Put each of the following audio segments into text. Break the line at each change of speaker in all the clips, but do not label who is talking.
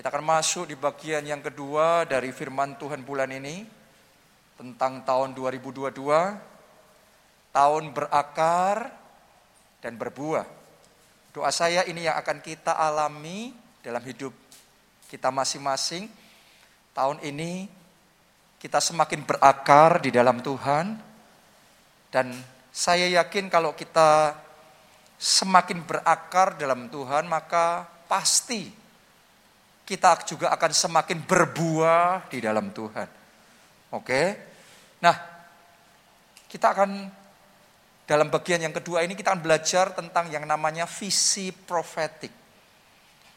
Kita akan masuk di bagian yang kedua dari firman Tuhan bulan ini tentang tahun 2022, tahun berakar dan berbuah. Doa saya ini yang akan kita alami dalam hidup kita masing-masing. Tahun ini kita semakin berakar di dalam Tuhan dan saya yakin kalau kita semakin berakar dalam Tuhan maka pasti kita juga akan semakin berbuah di dalam Tuhan. Oke. Nah, kita akan dalam bagian yang kedua ini kita akan belajar tentang yang namanya visi profetik.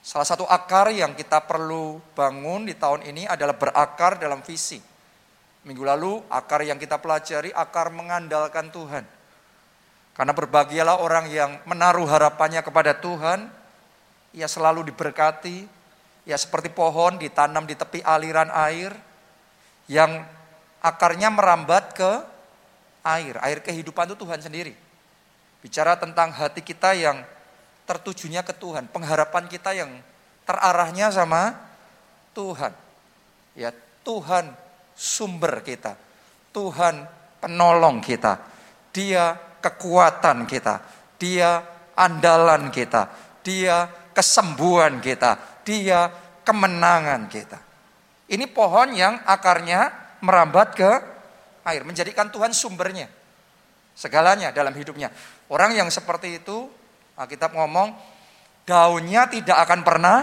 Salah satu akar yang kita perlu bangun di tahun ini adalah berakar dalam visi. Minggu lalu akar yang kita pelajari akar mengandalkan Tuhan. Karena berbahagialah orang yang menaruh harapannya kepada Tuhan, ia selalu diberkati, ya seperti pohon ditanam di tepi aliran air yang akarnya merambat ke air. Air kehidupan itu Tuhan sendiri. Bicara tentang hati kita yang tertujunya ke Tuhan, pengharapan kita yang terarahnya sama Tuhan. Ya, Tuhan sumber kita. Tuhan penolong kita. Dia kekuatan kita. Dia andalan kita. Dia kesembuhan kita dia kemenangan kita. Ini pohon yang akarnya merambat ke air, menjadikan Tuhan sumbernya. Segalanya dalam hidupnya. Orang yang seperti itu, Alkitab ngomong, daunnya tidak akan pernah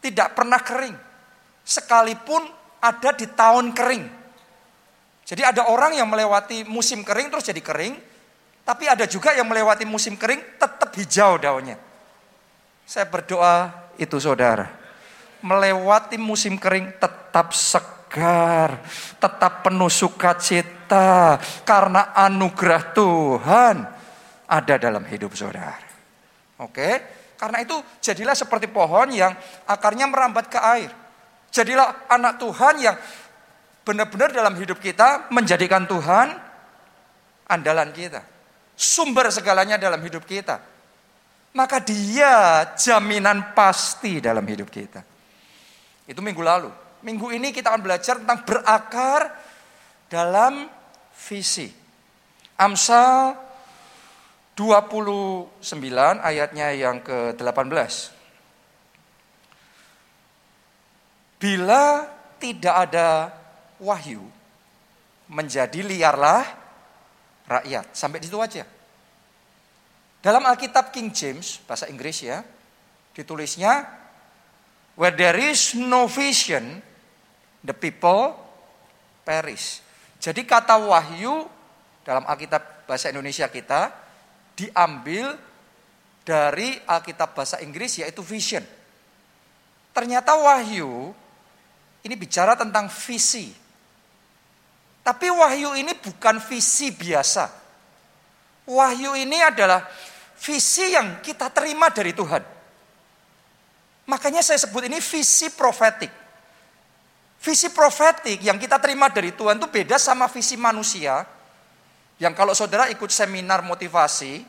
tidak pernah kering. Sekalipun ada di tahun kering. Jadi ada orang yang melewati musim kering terus jadi kering, tapi ada juga yang melewati musim kering tetap hijau daunnya. Saya berdoa itu saudara. Melewati musim kering tetap segar, tetap penuh sukacita karena anugerah Tuhan ada dalam hidup saudara. Oke? Karena itu jadilah seperti pohon yang akarnya merambat ke air. Jadilah anak Tuhan yang benar-benar dalam hidup kita menjadikan Tuhan andalan kita. Sumber segalanya dalam hidup kita maka dia jaminan pasti dalam hidup kita. Itu minggu lalu. Minggu ini kita akan belajar tentang berakar dalam visi. Amsal 29 ayatnya yang ke-18. Bila tidak ada wahyu, menjadi liarlah rakyat. Sampai di situ aja. Dalam Alkitab King James, bahasa Inggris ya, ditulisnya, Where there is no vision, the people perish. Jadi kata wahyu dalam Alkitab bahasa Indonesia kita diambil dari Alkitab bahasa Inggris yaitu vision. Ternyata wahyu ini bicara tentang visi. Tapi wahyu ini bukan visi biasa. Wahyu ini adalah visi yang kita terima dari Tuhan. Makanya saya sebut ini visi profetik. Visi profetik yang kita terima dari Tuhan itu beda sama visi manusia. Yang kalau saudara ikut seminar motivasi,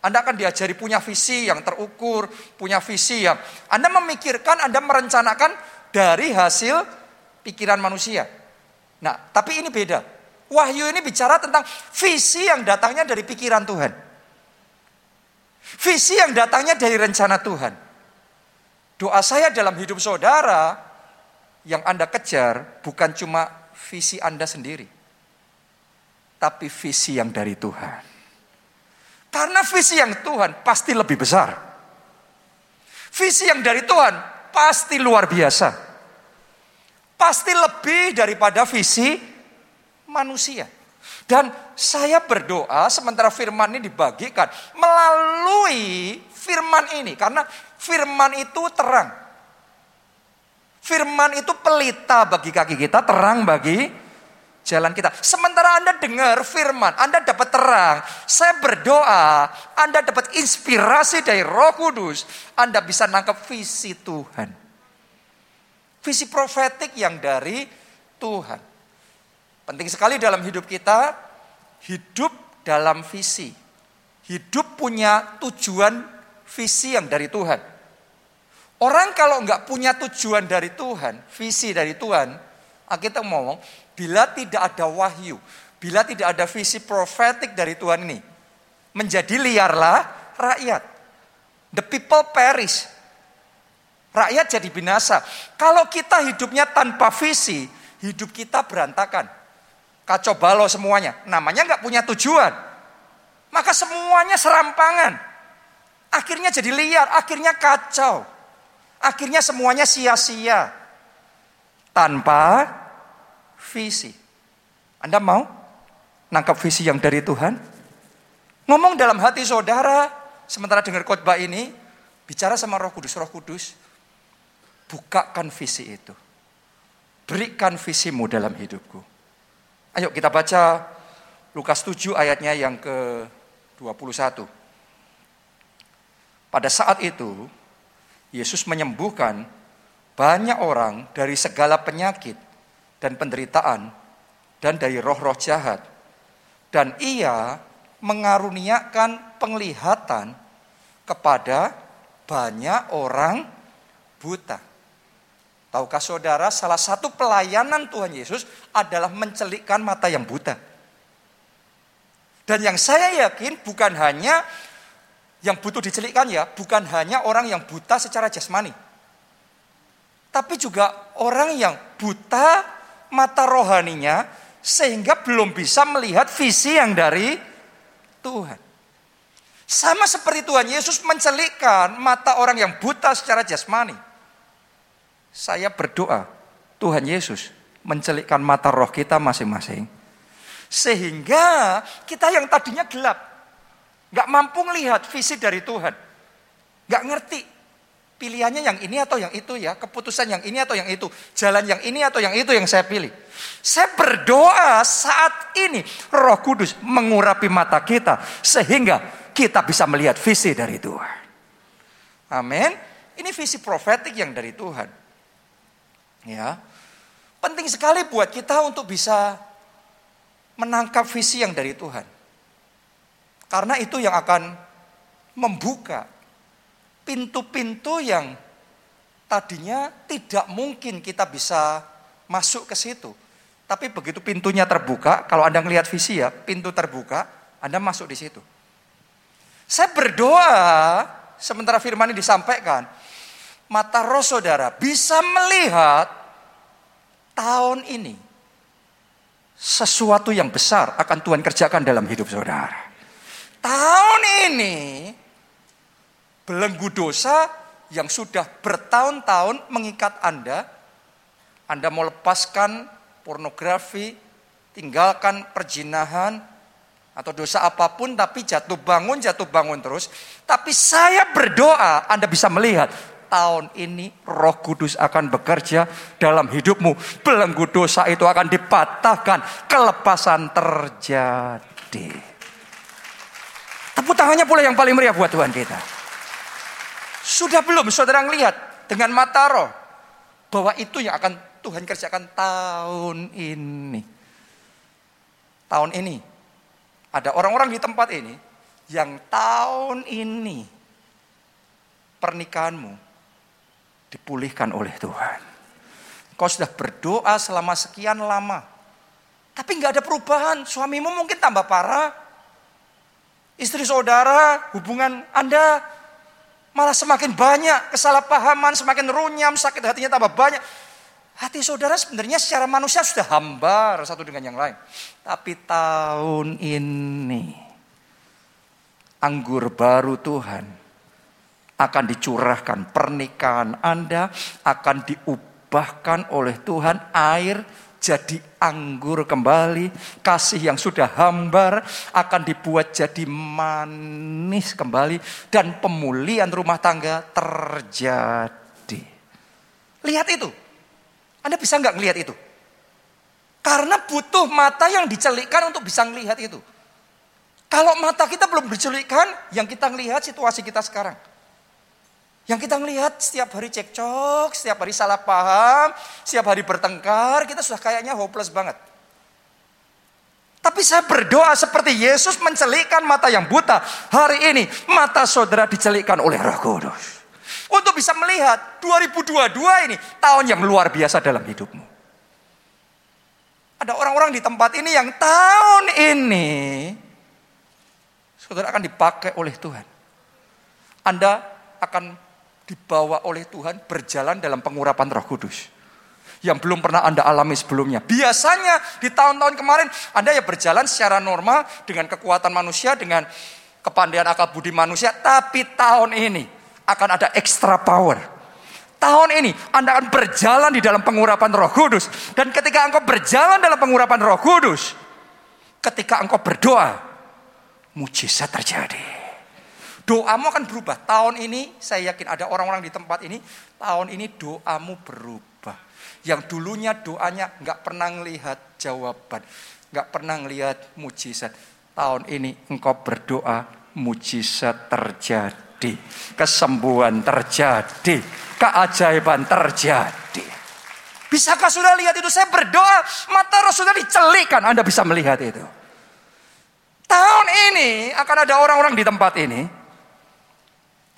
Anda akan diajari punya visi yang terukur, punya visi yang Anda memikirkan, Anda merencanakan dari hasil pikiran manusia. Nah, tapi ini beda. Wahyu ini bicara tentang visi yang datangnya dari pikiran Tuhan. Visi yang datangnya dari rencana Tuhan. Doa saya dalam hidup saudara yang Anda kejar bukan cuma visi Anda sendiri. Tapi visi yang dari Tuhan. Karena visi yang Tuhan pasti lebih besar. Visi yang dari Tuhan pasti luar biasa. Pasti lebih daripada visi manusia. Dan saya berdoa sementara firman ini dibagikan melalui firman ini. Karena firman itu terang. Firman itu pelita bagi kaki kita, terang bagi jalan kita. Sementara Anda dengar firman, Anda dapat terang. Saya berdoa, Anda dapat inspirasi dari roh kudus. Anda bisa nangkep visi Tuhan. Visi profetik yang dari Tuhan. Penting sekali dalam hidup kita, hidup dalam visi. Hidup punya tujuan visi yang dari Tuhan. Orang kalau nggak punya tujuan dari Tuhan, visi dari Tuhan, kita ngomong, bila tidak ada wahyu, bila tidak ada visi profetik dari Tuhan ini, menjadi liarlah rakyat. The people perish. Rakyat jadi binasa. Kalau kita hidupnya tanpa visi, hidup kita berantakan. Kacau balau semuanya. Namanya nggak punya tujuan. Maka semuanya serampangan. Akhirnya jadi liar, akhirnya kacau. Akhirnya semuanya sia-sia. Tanpa visi. Anda mau nangkap visi yang dari Tuhan? Ngomong dalam hati saudara, sementara dengar khotbah ini, bicara sama roh kudus, roh kudus, bukakan visi itu. Berikan visimu dalam hidupku. Ayo kita baca Lukas 7 ayatnya yang ke-21. Pada saat itu, Yesus menyembuhkan banyak orang dari segala penyakit dan penderitaan dan dari roh-roh jahat. Dan ia mengaruniakan penglihatan kepada banyak orang buta. Tahukah saudara, salah satu pelayanan Tuhan Yesus adalah mencelikkan mata yang buta. Dan yang saya yakin bukan hanya yang butuh dicelikkan ya, bukan hanya orang yang buta secara jasmani. Tapi juga orang yang buta mata rohaninya sehingga belum bisa melihat visi yang dari Tuhan. Sama seperti Tuhan Yesus mencelikkan mata orang yang buta secara jasmani. Saya berdoa, Tuhan Yesus mencelikkan mata roh kita masing-masing. Sehingga kita yang tadinya gelap, Gak mampu melihat visi dari Tuhan. Gak ngerti pilihannya yang ini atau yang itu ya. Keputusan yang ini atau yang itu. Jalan yang ini atau yang itu yang saya pilih. Saya berdoa saat ini roh kudus mengurapi mata kita. Sehingga kita bisa melihat visi dari Tuhan. Amin. Ini visi profetik yang dari Tuhan. Ya. Penting sekali buat kita untuk bisa menangkap visi yang dari Tuhan. Karena itu yang akan membuka pintu-pintu yang tadinya tidak mungkin kita bisa masuk ke situ. Tapi begitu pintunya terbuka, kalau Anda melihat visi ya, pintu terbuka, Anda masuk di situ. Saya berdoa, sementara firman ini disampaikan, mata roh saudara bisa melihat tahun ini sesuatu yang besar akan Tuhan kerjakan dalam hidup saudara. Tahun ini belenggu dosa yang sudah bertahun-tahun mengikat Anda, Anda mau lepaskan pornografi, tinggalkan perjinahan, atau dosa apa pun tapi jatuh bangun, jatuh bangun terus. Tapi saya berdoa Anda bisa melihat tahun ini roh kudus akan bekerja dalam hidupmu. Belenggu dosa itu akan dipatahkan, kelepasan terjadi. Tepuk tangannya pula yang paling meriah buat Tuhan kita. Sudah belum saudara lihat dengan mata roh bahwa itu yang akan Tuhan kerjakan tahun ini. Tahun ini ada orang-orang di tempat ini yang tahun ini pernikahanmu dipulihkan oleh Tuhan. Kau sudah berdoa selama sekian lama, tapi nggak ada perubahan. Suamimu mungkin tambah parah, istri saudara, hubungan Anda malah semakin banyak kesalahpahaman, semakin runyam, sakit hatinya tambah banyak. Hati saudara sebenarnya secara manusia sudah hambar satu dengan yang lain. Tapi tahun ini anggur baru Tuhan akan dicurahkan pernikahan Anda akan diubahkan oleh Tuhan air jadi anggur kembali, kasih yang sudah hambar akan dibuat jadi manis kembali dan pemulihan rumah tangga terjadi. Lihat itu. Anda bisa nggak melihat itu? Karena butuh mata yang dicelikkan untuk bisa melihat itu. Kalau mata kita belum dicelikkan, yang kita melihat situasi kita sekarang. Yang kita melihat setiap hari cekcok, setiap hari salah paham, setiap hari bertengkar, kita sudah kayaknya hopeless banget. Tapi saya berdoa seperti Yesus mencelikkan mata yang buta. Hari ini mata saudara dicelikkan oleh roh kudus. Untuk bisa melihat 2022 ini tahun yang luar biasa dalam hidupmu. Ada orang-orang di tempat ini yang tahun ini saudara akan dipakai oleh Tuhan. Anda akan dibawa oleh Tuhan berjalan dalam pengurapan Roh Kudus yang belum pernah Anda alami sebelumnya. Biasanya di tahun-tahun kemarin Anda ya berjalan secara normal dengan kekuatan manusia, dengan kepandaian akal budi manusia, tapi tahun ini akan ada extra power. Tahun ini Anda akan berjalan di dalam pengurapan Roh Kudus dan ketika engkau berjalan dalam pengurapan Roh Kudus, ketika engkau berdoa, mujizat terjadi. Doamu akan berubah. Tahun ini saya yakin ada orang-orang di tempat ini, tahun ini doamu berubah. Yang dulunya doanya nggak pernah melihat jawaban, nggak pernah melihat mujizat. Tahun ini engkau berdoa, mujizat terjadi, kesembuhan terjadi, keajaiban terjadi. Bisakah sudah lihat itu? Saya berdoa, mata roh sudah dicelikan. Anda bisa melihat itu. Tahun ini akan ada orang-orang di tempat ini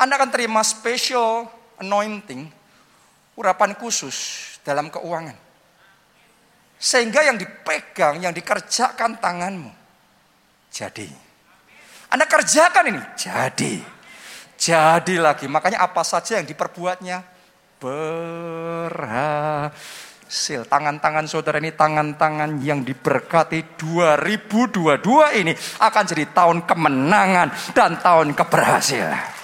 anda akan terima special anointing, urapan khusus dalam keuangan. Sehingga yang dipegang, yang dikerjakan tanganmu, jadi. Anda kerjakan ini, jadi. Jadi lagi, makanya apa saja yang diperbuatnya, berhasil. Tangan-tangan saudara ini tangan-tangan yang diberkati 2022 ini akan jadi tahun kemenangan dan tahun keberhasilan.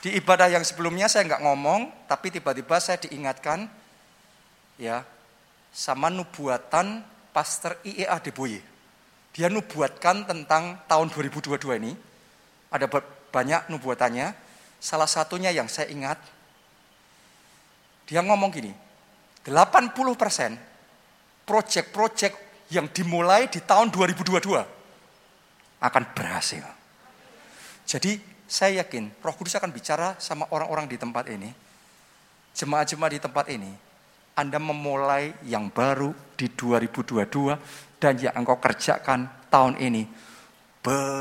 Di ibadah yang sebelumnya saya nggak ngomong, tapi tiba-tiba saya diingatkan ya sama nubuatan Pastor IEA Deboye. Dia nubuatkan tentang tahun 2022 ini. Ada banyak nubuatannya. Salah satunya yang saya ingat, dia ngomong gini, 80% proyek-proyek yang dimulai di tahun 2022 akan berhasil. Jadi saya yakin Roh Kudus akan bicara sama orang-orang di tempat ini. Jemaat-jemaat di tempat ini, Anda memulai yang baru di 2022 dan yang engkau kerjakan tahun ini berhasil.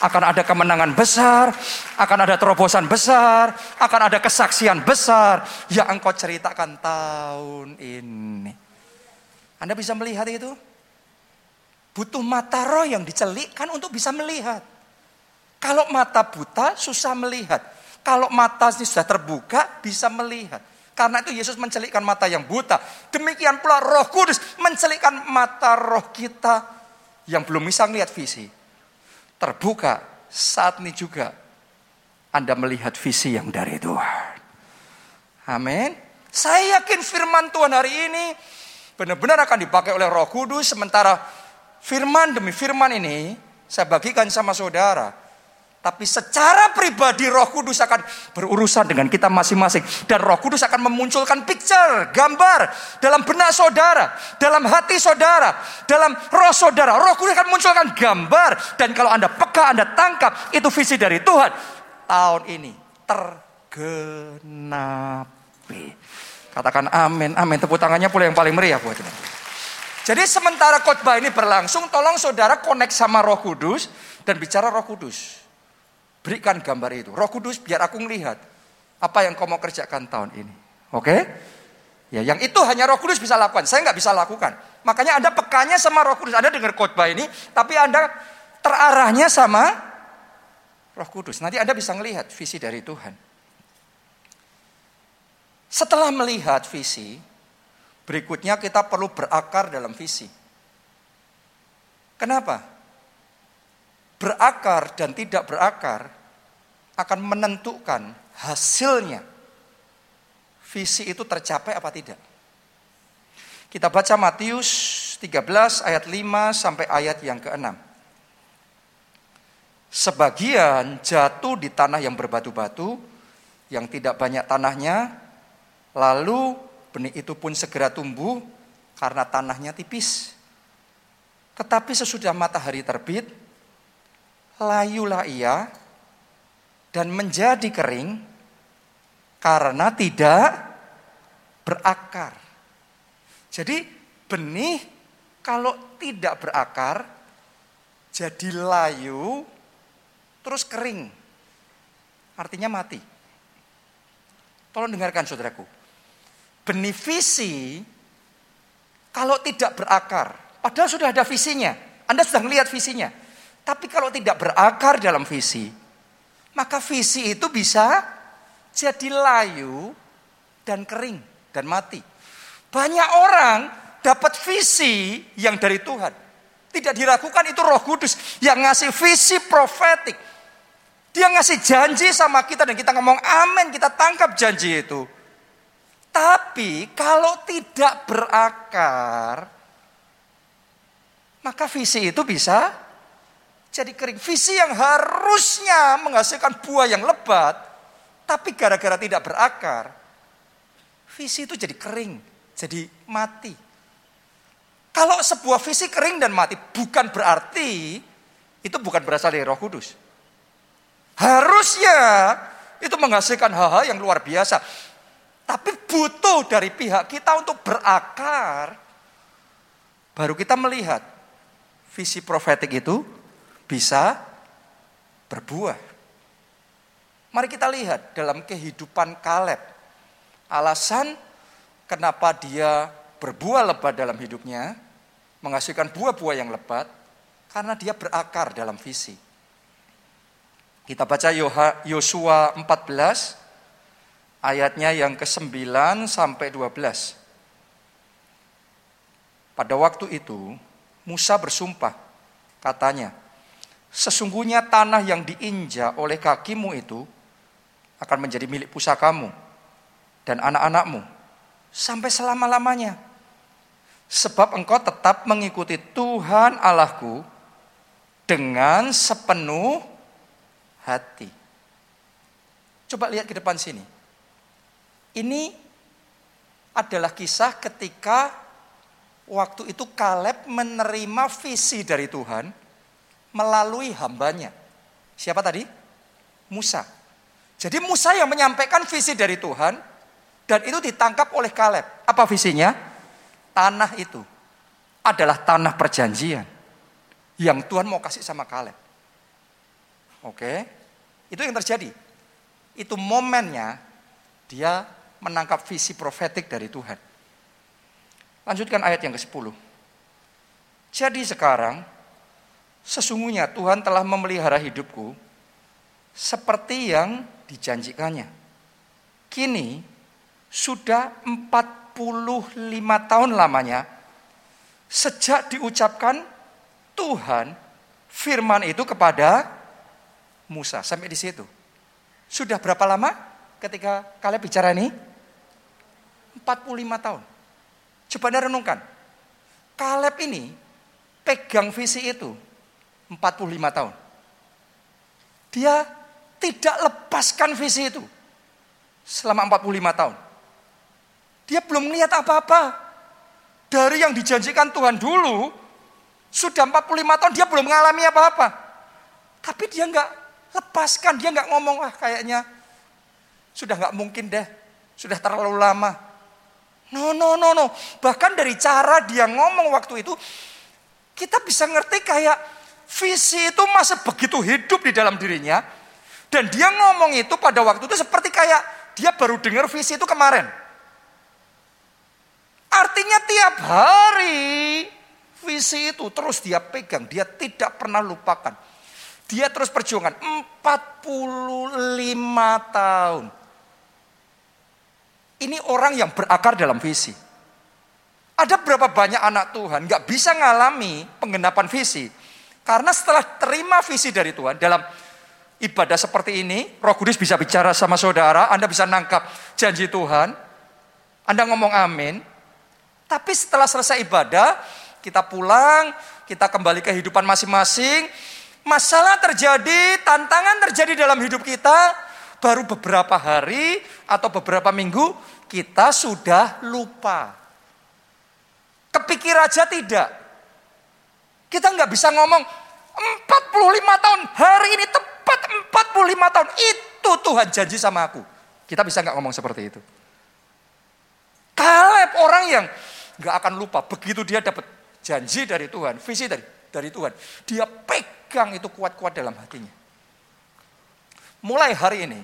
Akan ada kemenangan besar, akan ada terobosan besar, akan ada kesaksian besar yang engkau ceritakan tahun ini. Anda bisa melihat itu? Butuh mata roh yang dicelikkan untuk bisa melihat. Kalau mata buta susah melihat. Kalau mata sudah terbuka bisa melihat. Karena itu Yesus mencelikkan mata yang buta. Demikian pula roh kudus mencelikkan mata roh kita yang belum bisa melihat visi. Terbuka saat ini juga Anda melihat visi yang dari Tuhan. Amin. Saya yakin firman Tuhan hari ini benar-benar akan dipakai oleh roh kudus sementara firman demi firman ini saya bagikan sama saudara. Tapi secara pribadi Roh Kudus akan berurusan dengan kita masing-masing. Dan Roh Kudus akan memunculkan picture, gambar dalam benak saudara, dalam hati saudara, dalam roh saudara. Roh Kudus akan memunculkan gambar. Dan kalau Anda peka, Anda tangkap, itu visi dari Tuhan. Tahun ini tergenapi. Katakan amin, amin. Tepuk tangannya pula yang paling meriah buat kita. Jadi sementara khotbah ini berlangsung, tolong saudara connect sama Roh Kudus dan bicara Roh Kudus. Berikan gambar itu. Roh Kudus biar aku melihat apa yang kau mau kerjakan tahun ini. Oke? Ya, yang itu hanya Roh Kudus bisa lakukan. Saya nggak bisa lakukan. Makanya Anda pekanya sama Roh Kudus. Anda dengar khotbah ini, tapi Anda terarahnya sama Roh Kudus. Nanti Anda bisa melihat visi dari Tuhan. Setelah melihat visi, Berikutnya kita perlu berakar dalam visi. Kenapa? Berakar dan tidak berakar akan menentukan hasilnya. Visi itu tercapai apa tidak. Kita baca Matius 13 ayat 5 sampai ayat yang ke-6. Sebagian jatuh di tanah yang berbatu-batu, yang tidak banyak tanahnya, lalu Benih itu pun segera tumbuh karena tanahnya tipis. Tetapi sesudah matahari terbit, layulah ia dan menjadi kering karena tidak berakar. Jadi benih kalau tidak berakar jadi layu, terus kering. Artinya mati. Tolong dengarkan saudaraku. Benih visi kalau tidak berakar, padahal sudah ada visinya. Anda sudah melihat visinya. Tapi kalau tidak berakar dalam visi, maka visi itu bisa jadi layu dan kering dan mati. Banyak orang dapat visi yang dari Tuhan. Tidak diragukan itu roh kudus yang ngasih visi profetik. Dia ngasih janji sama kita dan kita ngomong amin, kita tangkap janji itu. Tapi kalau tidak berakar, maka visi itu bisa jadi kering. Visi yang harusnya menghasilkan buah yang lebat, tapi gara-gara tidak berakar, visi itu jadi kering, jadi mati. Kalau sebuah visi kering dan mati bukan berarti itu bukan berasal dari Roh Kudus. Harusnya itu menghasilkan hal-hal yang luar biasa. Tapi butuh dari pihak kita untuk berakar. Baru kita melihat visi profetik itu bisa berbuah. Mari kita lihat dalam kehidupan Kaleb. Alasan kenapa dia berbuah lebat dalam hidupnya, menghasilkan buah-buah yang lebat, karena dia berakar dalam visi. Kita baca Yosua 14, ayatnya yang ke-9 sampai 12. Pada waktu itu, Musa bersumpah, katanya, Sesungguhnya tanah yang diinjak oleh kakimu itu akan menjadi milik pusakamu dan anak-anakmu sampai selama-lamanya Sebab engkau tetap mengikuti Tuhan Allahku dengan sepenuh hati. Coba lihat ke depan sini. Ini adalah kisah ketika waktu itu Kaleb menerima visi dari Tuhan melalui hambanya. Siapa tadi? Musa. Jadi Musa yang menyampaikan visi dari Tuhan dan itu ditangkap oleh Kaleb. Apa visinya? tanah itu adalah tanah perjanjian yang Tuhan mau kasih sama Kaleb. Oke, itu yang terjadi. Itu momennya dia menangkap visi profetik dari Tuhan. Lanjutkan ayat yang ke-10. Jadi sekarang sesungguhnya Tuhan telah memelihara hidupku seperti yang dijanjikannya. Kini sudah empat 45 tahun lamanya sejak diucapkan Tuhan firman itu kepada Musa sampai di situ. Sudah berapa lama ketika kalian bicara ini? 45 tahun. Coba anda renungkan. Kaleb ini pegang visi itu 45 tahun. Dia tidak lepaskan visi itu selama 45 tahun. Dia belum melihat apa-apa. Dari yang dijanjikan Tuhan dulu, sudah 45 tahun dia belum mengalami apa-apa. Tapi dia nggak lepaskan, dia nggak ngomong, ah kayaknya sudah nggak mungkin deh, sudah terlalu lama. No, no, no, no. Bahkan dari cara dia ngomong waktu itu, kita bisa ngerti kayak visi itu masih begitu hidup di dalam dirinya. Dan dia ngomong itu pada waktu itu seperti kayak dia baru dengar visi itu kemarin. Artinya tiap hari visi itu terus dia pegang, dia tidak pernah lupakan. Dia terus perjuangan 45 tahun. Ini orang yang berakar dalam visi. Ada berapa banyak anak Tuhan nggak bisa ngalami penggenapan visi. Karena setelah terima visi dari Tuhan dalam ibadah seperti ini, Roh Kudus bisa bicara sama saudara, Anda bisa nangkap janji Tuhan, Anda ngomong amin, tapi setelah selesai ibadah, kita pulang, kita kembali ke kehidupan masing-masing. Masalah terjadi, tantangan terjadi dalam hidup kita, baru beberapa hari atau beberapa minggu kita sudah lupa. Kepikir aja tidak. Kita nggak bisa ngomong 45 tahun, hari ini tepat 45 tahun. Itu Tuhan janji sama aku. Kita bisa nggak ngomong seperti itu? Kaleb orang yang nggak akan lupa begitu dia dapat janji dari Tuhan, visi dari dari Tuhan. Dia pegang itu kuat-kuat dalam hatinya. Mulai hari ini,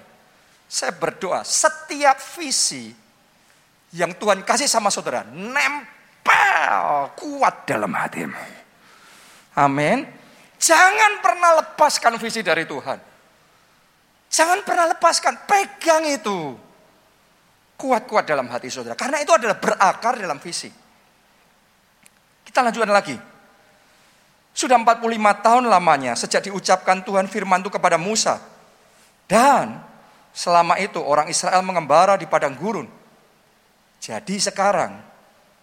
saya berdoa setiap visi yang Tuhan kasih sama saudara, nempel kuat dalam hatimu. Amin. Jangan pernah lepaskan visi dari Tuhan. Jangan pernah lepaskan, pegang itu. Kuat-kuat dalam hati saudara. Karena itu adalah berakar dalam visi. Kita lanjutkan lagi. Sudah 45 tahun lamanya sejak diucapkan Tuhan firman itu kepada Musa. Dan selama itu orang Israel mengembara di padang gurun. Jadi sekarang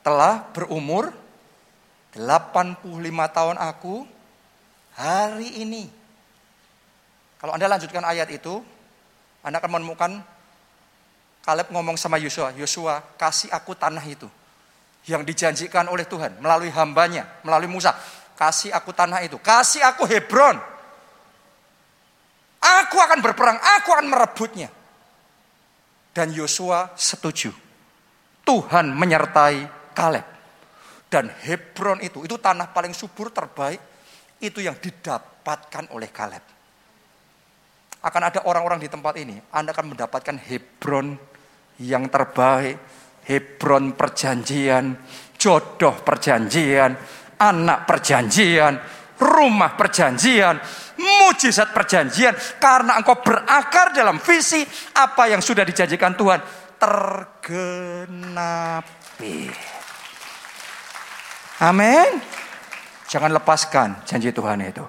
telah berumur 85 tahun aku hari ini. Kalau Anda lanjutkan ayat itu, Anda akan menemukan Kaleb ngomong sama Yosua, Yosua kasih aku tanah itu yang dijanjikan oleh Tuhan melalui hambanya, melalui Musa. Kasih aku tanah itu. Kasih aku Hebron. Aku akan berperang. Aku akan merebutnya. Dan Yosua setuju. Tuhan menyertai Kaleb. Dan Hebron itu, itu tanah paling subur terbaik. Itu yang didapatkan oleh Kaleb. Akan ada orang-orang di tempat ini. Anda akan mendapatkan Hebron yang terbaik. Hebron perjanjian, jodoh perjanjian, anak perjanjian, rumah perjanjian, mujizat perjanjian karena engkau berakar dalam visi apa yang sudah dijanjikan Tuhan tergenapi. Amin. Jangan lepaskan janji Tuhan itu.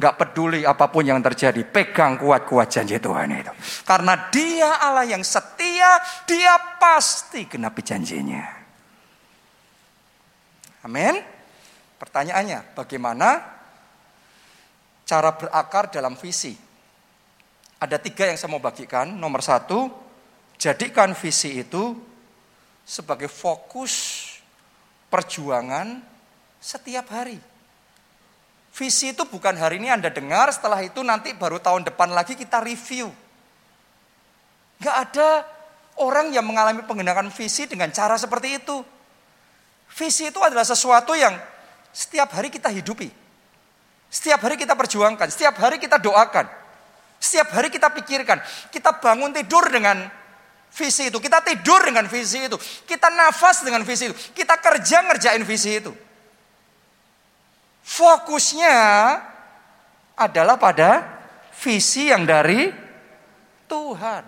Gak peduli apa pun yang terjadi, pegang kuat-kuat janji Tuhan itu. Karena dia Allah yang setia, dia pasti genapi janjinya. Amin. Pertanyaannya, bagaimana cara berakar dalam visi? Ada tiga yang saya mau bagikan. Nomor satu, jadikan visi itu sebagai fokus perjuangan setiap hari. Visi itu bukan hari ini Anda dengar, setelah itu nanti baru tahun depan lagi kita review. Gak ada orang yang mengalami pengenalan visi dengan cara seperti itu. Visi itu adalah sesuatu yang setiap hari kita hidupi. Setiap hari kita perjuangkan, setiap hari kita doakan. Setiap hari kita pikirkan, kita bangun tidur dengan visi itu, kita tidur dengan visi itu, kita nafas dengan visi itu, kita kerja ngerjain visi itu. Fokusnya adalah pada visi yang dari Tuhan.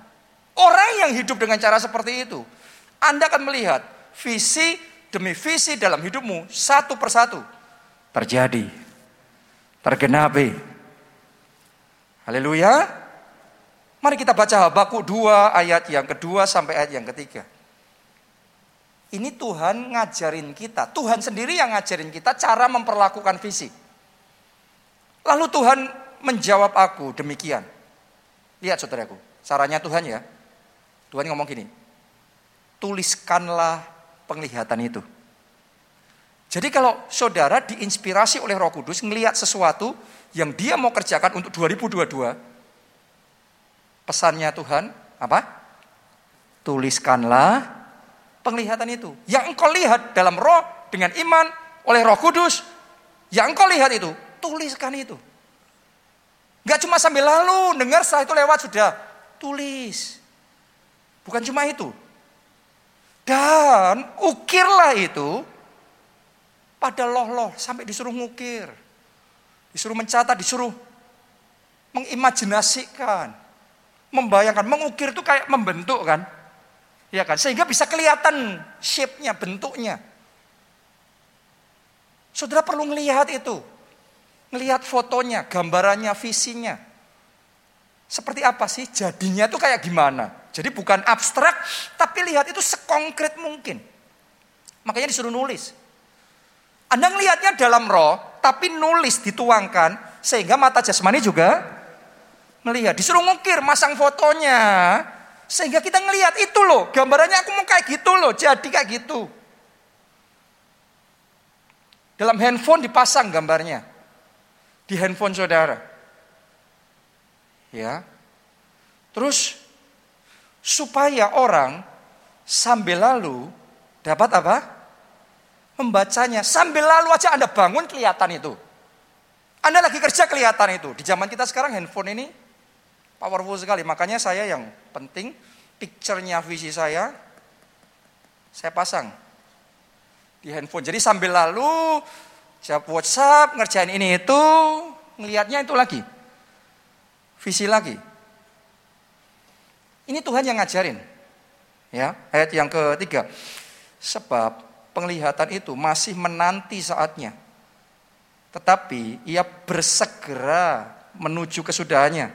Orang yang hidup dengan cara seperti itu, Anda akan melihat visi demi visi dalam hidupmu satu persatu terjadi, tergenapi. Haleluya. Mari kita baca Habakuk 2 ayat yang kedua sampai ayat yang ketiga. Ini Tuhan ngajarin kita, Tuhan sendiri yang ngajarin kita cara memperlakukan visi. Lalu Tuhan menjawab aku demikian. Lihat saudaraku, caranya Tuhan ya. Tuhan ngomong gini, tuliskanlah penglihatan itu. Jadi kalau saudara diinspirasi oleh Roh Kudus ngelihat sesuatu yang dia mau kerjakan untuk 2022, pesannya Tuhan apa? Tuliskanlah penglihatan itu. Yang engkau lihat dalam roh dengan iman oleh Roh Kudus, yang engkau lihat itu, tuliskan itu. Gak cuma sambil lalu, dengar setelah itu lewat sudah. Tulis. Bukan cuma itu. Dan ukirlah itu pada loh-loh sampai disuruh ngukir. Disuruh mencatat, disuruh mengimajinasikan. Membayangkan, mengukir itu kayak membentuk kan. Ya kan, sehingga bisa kelihatan shape-nya, bentuknya. Saudara perlu melihat itu. Melihat fotonya, gambarannya, visinya. Seperti apa sih jadinya itu kayak gimana? Jadi bukan abstrak, tapi lihat itu sekonkret mungkin. Makanya disuruh nulis. Anda melihatnya dalam roh, tapi nulis dituangkan, sehingga mata jasmani juga melihat. Disuruh ngukir, masang fotonya, sehingga kita ngelihat itu loh, gambarannya aku mau kayak gitu loh, jadi kayak gitu. Dalam handphone dipasang gambarnya. Di handphone saudara. Ya. Terus supaya orang sambil lalu dapat apa? Membacanya sambil lalu aja Anda bangun kelihatan itu. Anda lagi kerja kelihatan itu. Di zaman kita sekarang handphone ini powerful sekali. Makanya saya yang penting picture-nya visi saya saya pasang di handphone. Jadi sambil lalu jawab WhatsApp, ngerjain ini itu, ngelihatnya itu lagi. Visi lagi. Ini Tuhan yang ngajarin. Ya, ayat yang ketiga. Sebab penglihatan itu masih menanti saatnya tetapi ia bersegera menuju kesudahannya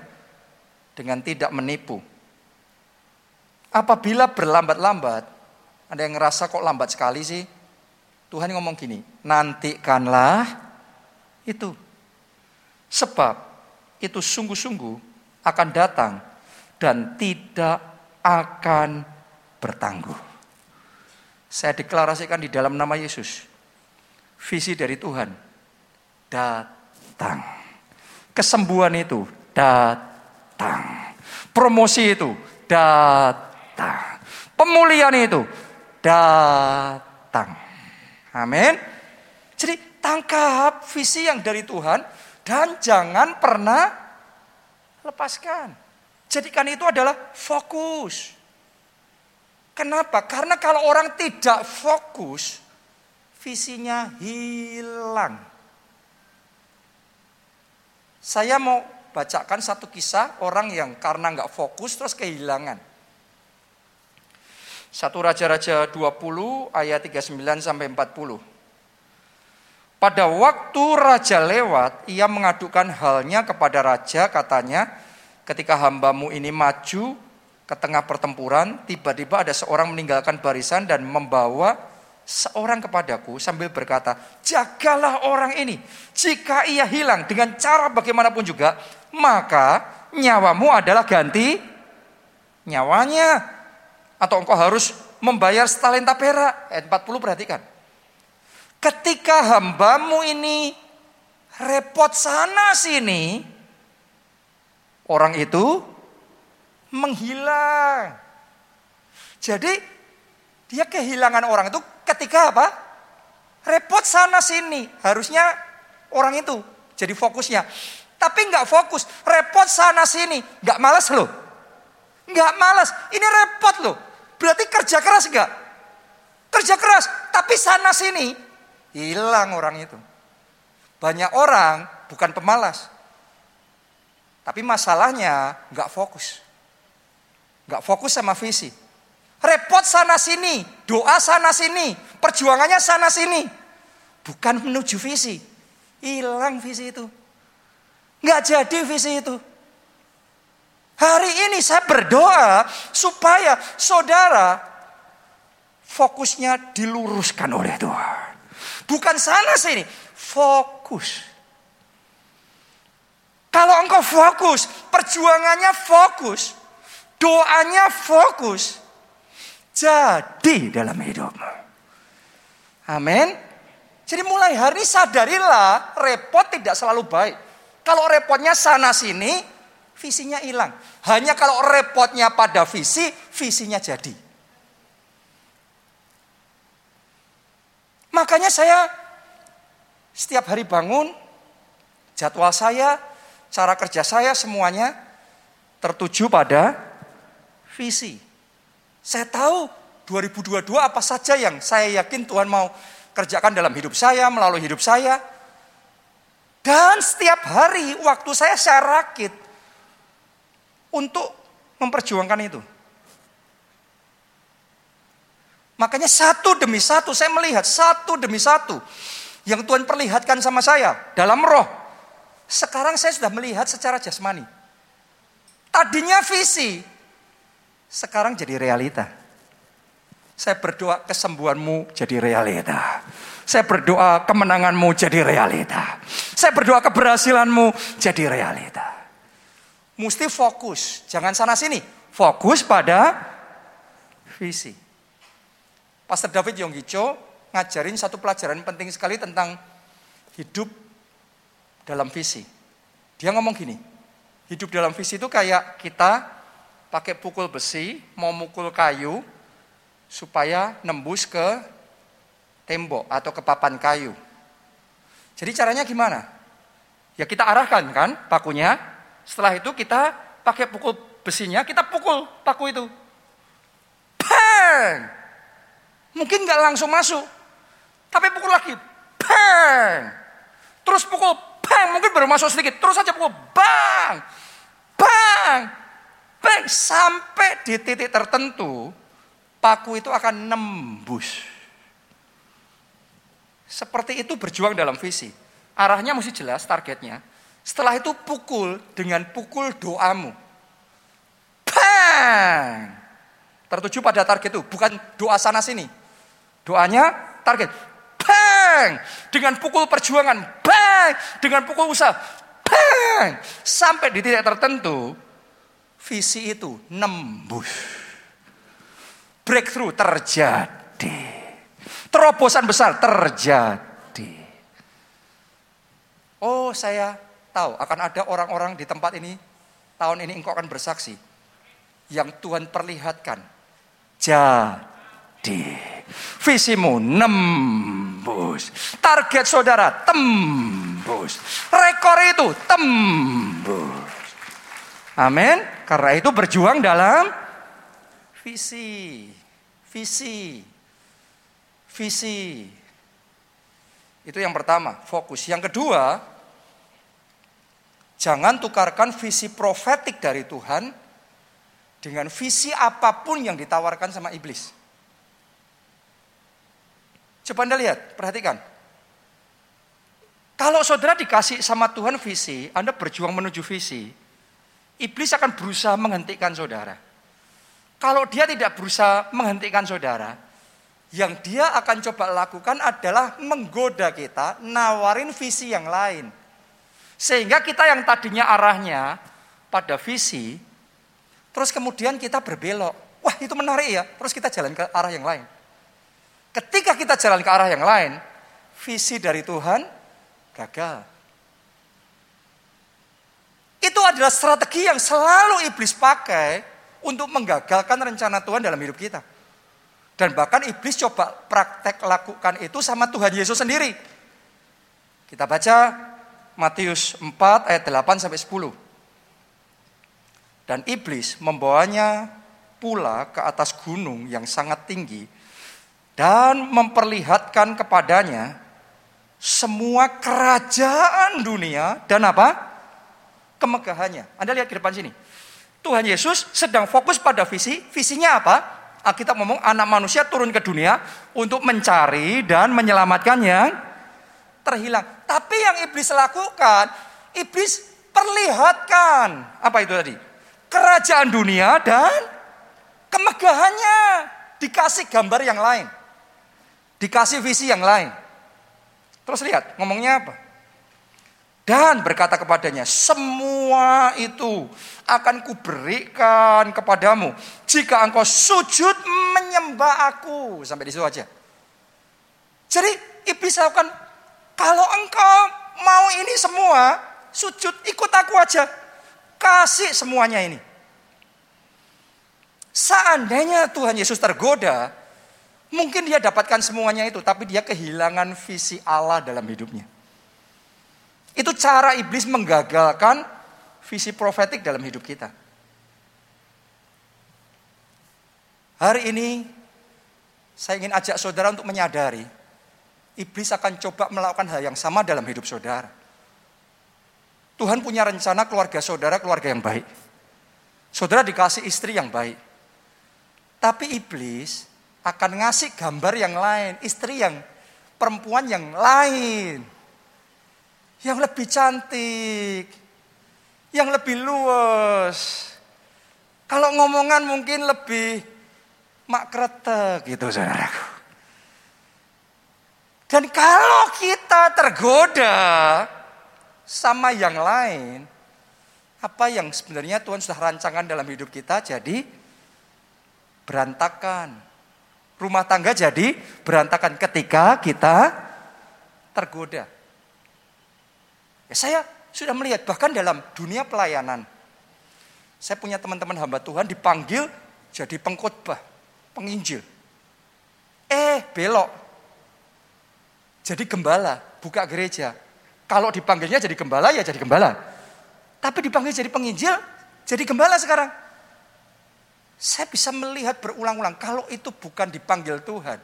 dengan tidak menipu. Apabila berlambat-lambat, ada yang ngerasa kok lambat sekali sih? Tuhan ngomong gini, nantikanlah itu. Sebab itu sungguh-sungguh akan datang dan tidak akan bertangguh. Saya deklarasikan di dalam nama Yesus. Visi dari Tuhan datang. Kesembuhan itu datang. Promosi itu datang. Pemulihan itu datang. Amin. Jadi tangkap visi yang dari Tuhan dan jangan pernah lepaskan. Jadikan itu adalah fokus. Kenapa? Karena kalau orang tidak fokus, visinya hilang. Saya mau bacakan satu kisah orang yang karena nggak fokus terus kehilangan. Satu Raja-Raja 20 ayat 39 sampai 40. Pada waktu raja lewat, ia mengadukan halnya kepada raja, katanya, ketika hambamu ini maju ke tengah pertempuran, tiba-tiba ada seorang meninggalkan barisan dan membawa seorang kepadaku sambil berkata, jagalah orang ini. Jika ia hilang dengan cara bagaimanapun juga, maka nyawamu adalah ganti nyawanya. Atau engkau harus membayar setalenta perak. Ayat 40 perhatikan. Ketika hambamu ini repot sana sini, orang itu menghilang. Jadi dia kehilangan orang itu ketika apa? Repot sana sini. Harusnya orang itu jadi fokusnya. Tapi nggak fokus, repot sana sini. Nggak malas loh. Nggak malas, ini repot loh. Berarti kerja keras nggak? Kerja keras, tapi sana sini hilang orang itu. Banyak orang bukan pemalas. Tapi masalahnya nggak fokus. Nggak fokus sama visi. Repot sana sini, doa sana sini, perjuangannya sana sini. Bukan menuju visi. Hilang visi itu. Nggak jadi visi itu. Hari ini saya berdoa supaya saudara fokusnya diluruskan oleh Tuhan. Bukan sana sini, fokus. Kalau engkau fokus, perjuangannya fokus, doanya fokus, jadi dalam hidupmu. Amin. Jadi mulai hari sadarilah repot tidak selalu baik. Kalau repotnya sana sini, visinya hilang. Hanya kalau repotnya pada visi, visinya jadi. Makanya saya setiap hari bangun, jadwal saya, cara kerja saya semuanya tertuju pada visi. Saya tahu 2022 apa saja yang saya yakin Tuhan mau kerjakan dalam hidup saya, melalui hidup saya. Dan setiap hari waktu saya saya rakit untuk memperjuangkan itu. Makanya satu demi satu saya melihat satu demi satu yang Tuhan perlihatkan sama saya dalam roh. Sekarang saya sudah melihat secara jasmani. Tadinya visi, sekarang jadi realita. Saya berdoa kesembuhanmu jadi realita. Saya berdoa kemenanganmu jadi realita. Saya berdoa keberhasilanmu jadi realita. Mesti fokus, jangan sana sini. Fokus pada visi. Pastor David Yonggicho ngajarin satu pelajaran penting sekali tentang hidup dalam visi. Dia ngomong gini, hidup dalam visi itu kayak kita pakai pukul besi, mau mukul kayu supaya nembus ke tembok atau ke papan kayu. Jadi caranya gimana? Ya kita arahkan kan pakunya. Setelah itu kita pakai pukul besinya, kita pukul paku itu. Bang! Mungkin nggak langsung masuk. Tapi pukul lagi. Bang! Terus pukul. Bang! Mungkin baru masuk sedikit. Terus saja pukul. Bang! Bang! Bang! Sampai di titik tertentu, paku itu akan nembus. Seperti itu berjuang dalam visi. Arahnya mesti jelas targetnya. Setelah itu pukul dengan pukul doamu. Bang! Tertuju pada target itu, bukan doa sana sini. Doanya target. Bang! Dengan pukul perjuangan. Bang! Dengan pukul usaha. Bang! Sampai di titik tertentu, visi itu nembus. Breakthrough terjadi. Terobosan besar terjadi. Oh saya tahu akan ada orang-orang di tempat ini. Tahun ini engkau akan bersaksi. Yang Tuhan perlihatkan. Jadi. Visimu nembus. Target saudara tembus. Rekor itu tembus. Amin. Karena itu berjuang dalam visi. Visi. Visi. Itu yang pertama, fokus. Yang kedua, jangan tukarkan visi profetik dari Tuhan dengan visi apa pun yang ditawarkan sama iblis. Coba Anda lihat, perhatikan. Kalau saudara dikasih sama Tuhan visi, Anda berjuang menuju visi, iblis akan berusaha menghentikan saudara. Kalau dia tidak berusaha menghentikan saudara, yang dia akan coba lakukan adalah menggoda kita, nawarin visi yang lain. Sehingga kita yang tadinya arahnya pada visi, terus kemudian kita berbelok. Wah itu menarik ya, terus kita jalan ke arah yang lain. Ketika kita jalan ke arah yang lain, visi dari Tuhan gagal. Itu adalah strategi yang selalu iblis pakai untuk menggagalkan rencana Tuhan dalam hidup kita. Dan bahkan iblis coba praktek lakukan itu sama Tuhan Yesus sendiri. Kita baca Matius 4 ayat 8 sampai 10. Dan iblis membawanya pula ke atas gunung yang sangat tinggi dan memperlihatkan kepadanya semua kerajaan dunia dan apa? Kemegahannya. Anda lihat ke depan sini. Tuhan Yesus sedang fokus pada visi. Visinya apa? Alkitab ngomong anak manusia turun ke dunia untuk mencari dan menyelamatkan yang terhilang. Tapi yang iblis lakukan, iblis perlihatkan apa itu tadi? Kerajaan dunia dan kemegahannya dikasih gambar yang lain. Dikasih visi yang lain. Terus lihat, ngomongnya apa? Dan berkata kepadanya, semua itu akan kuberikan kepadamu jika engkau sujud menyembah aku. Sampai di situ aja. Jadi iblis lakukan, kalau engkau mau ini semua, sujud ikut aku aja. Kasih semuanya ini. Seandainya Tuhan Yesus tergoda, Mungkin dia dapatkan semuanya itu, tapi dia kehilangan visi Allah dalam hidupnya. Itu cara iblis menggagalkan visi profetik dalam hidup kita. Hari ini saya ingin ajak saudara untuk menyadari iblis akan coba melakukan hal yang sama dalam hidup saudara. Tuhan punya rencana keluarga saudara keluarga yang baik. Saudara dikasih istri yang baik. Tapi iblis akan ngasih gambar yang lain, istri yang perempuan yang lain. Yang lebih cantik, yang lebih luas. Kalau ngomongan mungkin lebih mak kretek gitu saudaraku. Dan kalau kita tergoda sama yang lain, apa yang sebenarnya Tuhan sudah rancangan dalam hidup kita jadi berantakan. Rumah tangga jadi berantakan ketika kita tergoda. Ya, saya sudah melihat bahkan dalam dunia pelayanan. Saya punya teman-teman hamba Tuhan dipanggil jadi pengkhotbah, penginjil. Eh, belok. Jadi gembala, buka gereja. Kalau dipanggilnya jadi gembala ya jadi gembala. Tapi dipanggil jadi penginjil, jadi gembala sekarang. Saya bisa melihat berulang-ulang kalau itu bukan dipanggil Tuhan.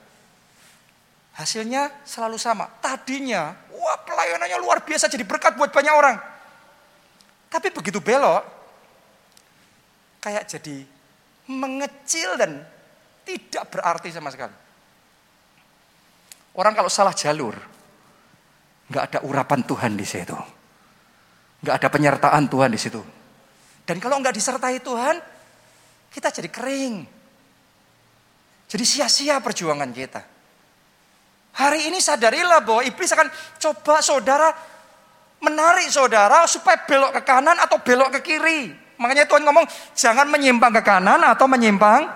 Hasilnya selalu sama. Tadinya, wah pelayanannya luar biasa jadi berkat buat banyak orang. Tapi begitu belok, kayak jadi mengecil dan tidak berarti sama sekali. Orang kalau salah jalur, nggak ada urapan Tuhan di situ. Nggak ada penyertaan Tuhan di situ. Dan kalau nggak disertai Tuhan, kita jadi kering. Jadi sia-sia perjuangan kita. Hari ini sadarilah bahwa iblis akan coba saudara menarik saudara supaya belok ke kanan atau belok ke kiri. Makanya Tuhan ngomong jangan menyimpang ke kanan atau menyimpang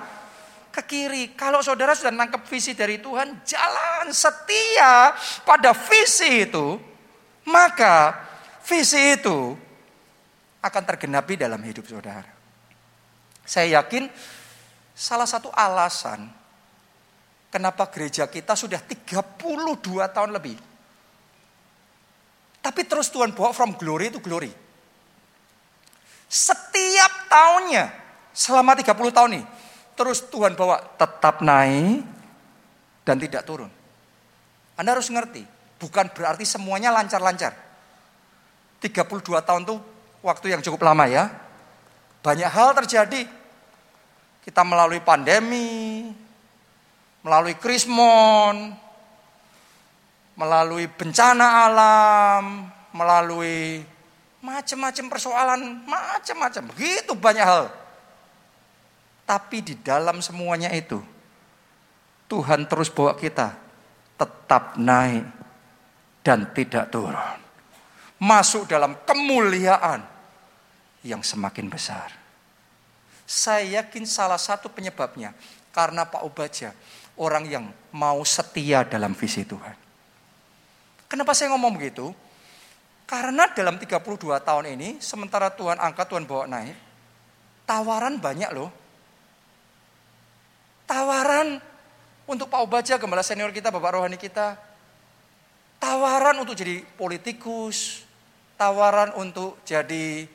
ke kiri. Kalau saudara sudah nangkep visi dari Tuhan, jalan setia pada visi itu, maka visi itu akan tergenapi dalam hidup saudara. Saya yakin salah satu alasan kenapa gereja kita sudah 32 tahun lebih. Tapi terus Tuhan bawa from glory to glory. Setiap tahunnya selama 30 tahun ini terus Tuhan bawa tetap naik dan tidak turun. Anda harus ngerti, bukan berarti semuanya lancar-lancar. 32 tahun itu waktu yang cukup lama ya. Banyak hal terjadi. Kita melalui pandemi, melalui krismon, melalui bencana alam, melalui macam-macam persoalan, macam-macam. Begitu banyak hal. Tapi di dalam semuanya itu, Tuhan terus bawa kita tetap naik dan tidak turun. Masuk dalam kemuliaan yang semakin besar. Saya yakin salah satu penyebabnya karena Pak Obaja orang yang mau setia dalam visi Tuhan. Kenapa saya ngomong begitu? Karena dalam 32 tahun ini sementara Tuhan angkat Tuhan bawa naik, tawaran banyak loh. Tawaran untuk Pak Obaja, gembala senior kita, Bapak Rohani kita. Tawaran untuk jadi politikus, tawaran untuk jadi